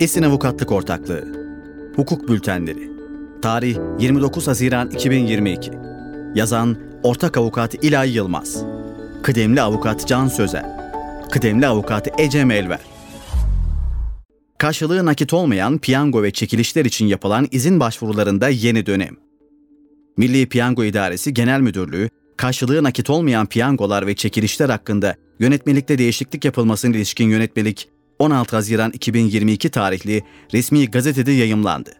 Esin Avukatlık Ortaklığı. Hukuk Bültenleri. Tarih 29 Haziran 2022 Yazan Ortak Avukat İlay Yılmaz. Kıdemli Avukat Can Sözer. Kıdemli Avukat Ecem Elver Karşılığı nakit olmayan piyango ve çekilişler için yapılan izin başvurularında yeni dönem. Milli Piyango İdaresi Genel Müdürlüğü, karşılığı nakit olmayan piyangolar ve çekilişler hakkında yönetmelikte değişiklik yapılmasına ilişkin yönetmelik 16 Haziran 2022 tarihli resmi gazetede yayımlandı.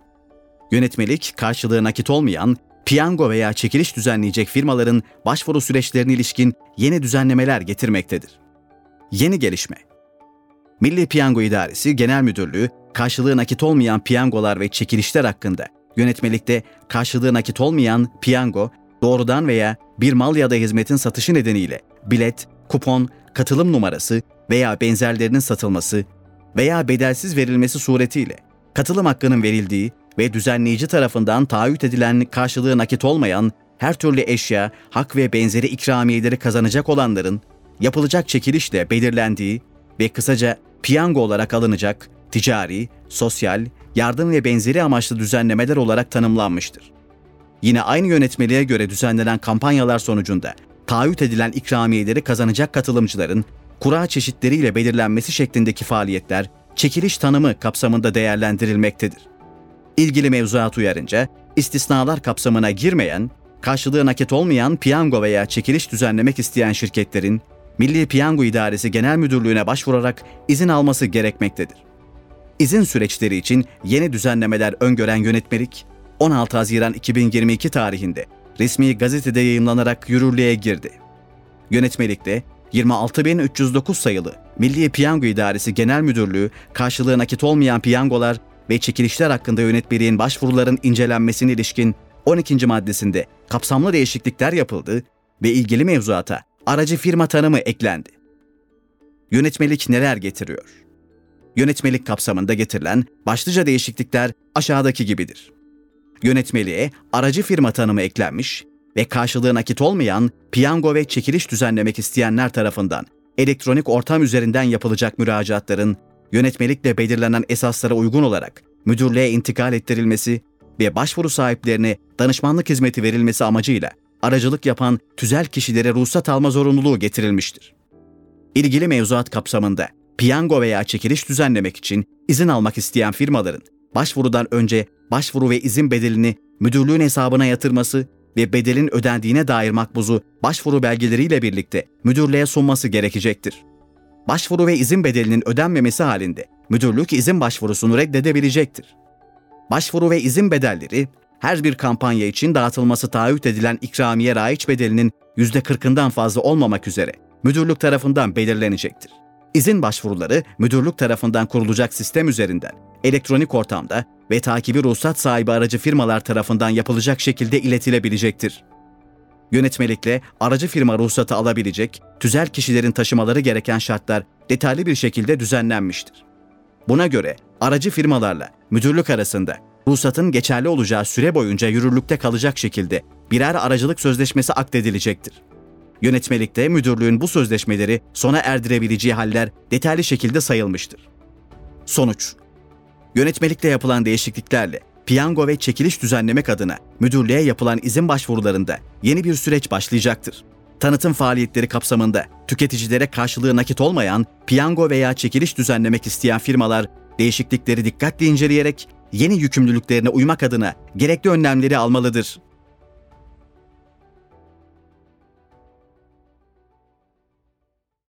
Yönetmelik, karşılığı nakit olmayan, piyango veya çekiliş düzenleyecek firmaların başvuru süreçlerine ilişkin yeni düzenlemeler getirmektedir. Yeni gelişme Milli Piyango İdaresi Genel Müdürlüğü, karşılığı nakit olmayan piyangolar ve çekilişler hakkında yönetmelikte karşılığı nakit olmayan piyango, doğrudan veya bir mal ya da hizmetin satışı nedeniyle bilet, kupon, katılım numarası veya benzerlerinin satılması veya bedelsiz verilmesi suretiyle katılım hakkının verildiği ve düzenleyici tarafından taahhüt edilen karşılığı nakit olmayan her türlü eşya, hak ve benzeri ikramiyeleri kazanacak olanların yapılacak çekilişle belirlendiği ve kısaca piyango olarak alınacak ticari, sosyal, yardım ve benzeri amaçlı düzenlemeler olarak tanımlanmıştır. Yine aynı yönetmeliğe göre düzenlenen kampanyalar sonucunda taahhüt edilen ikramiyeleri kazanacak katılımcıların kura çeşitleriyle belirlenmesi şeklindeki faaliyetler çekiliş tanımı kapsamında değerlendirilmektedir. İlgili mevzuat uyarınca istisnalar kapsamına girmeyen, karşılığı nakit olmayan piyango veya çekiliş düzenlemek isteyen şirketlerin Milli Piyango İdaresi Genel Müdürlüğü'ne başvurarak izin alması gerekmektedir. İzin süreçleri için yeni düzenlemeler öngören yönetmelik 16 Haziran 2022 tarihinde resmi gazetede yayımlanarak yürürlüğe girdi. Yönetmelikte 26.309 sayılı Milli Piyango İdaresi Genel Müdürlüğü karşılığı nakit olmayan piyangolar ve çekilişler hakkında yönetmeliğin başvuruların incelenmesine ilişkin 12. maddesinde kapsamlı değişiklikler yapıldı ve ilgili mevzuata aracı firma tanımı eklendi. Yönetmelik neler getiriyor? Yönetmelik kapsamında getirilen başlıca değişiklikler aşağıdaki gibidir. Yönetmeliğe aracı firma tanımı eklenmiş ve karşılığı nakit olmayan piyango ve çekiliş düzenlemek isteyenler tarafından elektronik ortam üzerinden yapılacak müracaatların yönetmelikle belirlenen esaslara uygun olarak müdürlüğe intikal ettirilmesi ve başvuru sahiplerine danışmanlık hizmeti verilmesi amacıyla aracılık yapan tüzel kişilere ruhsat alma zorunluluğu getirilmiştir. İlgili mevzuat kapsamında piyango veya çekiliş düzenlemek için izin almak isteyen firmaların başvurudan önce başvuru ve izin bedelini müdürlüğün hesabına yatırması ve bedelin ödendiğine dair makbuzu başvuru belgeleriyle birlikte müdürlüğe sunması gerekecektir. Başvuru ve izin bedelinin ödenmemesi halinde müdürlük izin başvurusunu reddedebilecektir. Başvuru ve izin bedelleri her bir kampanya için dağıtılması taahhüt edilen ikramiye raiç bedelinin %40'ından fazla olmamak üzere müdürlük tarafından belirlenecektir. İzin başvuruları müdürlük tarafından kurulacak sistem üzerinden elektronik ortamda ve takibi ruhsat sahibi aracı firmalar tarafından yapılacak şekilde iletilebilecektir. Yönetmelikle aracı firma ruhsatı alabilecek, tüzel kişilerin taşımaları gereken şartlar detaylı bir şekilde düzenlenmiştir. Buna göre aracı firmalarla müdürlük arasında ruhsatın geçerli olacağı süre boyunca yürürlükte kalacak şekilde birer aracılık sözleşmesi akdedilecektir. Yönetmelikte müdürlüğün bu sözleşmeleri sona erdirebileceği haller detaylı şekilde sayılmıştır. Sonuç Yönetmelikte yapılan değişikliklerle piyango ve çekiliş düzenlemek adına müdürlüğe yapılan izin başvurularında yeni bir süreç başlayacaktır. Tanıtım faaliyetleri kapsamında tüketicilere karşılığı nakit olmayan piyango veya çekiliş düzenlemek isteyen firmalar değişiklikleri dikkatli inceleyerek yeni yükümlülüklerine uymak adına gerekli önlemleri almalıdır.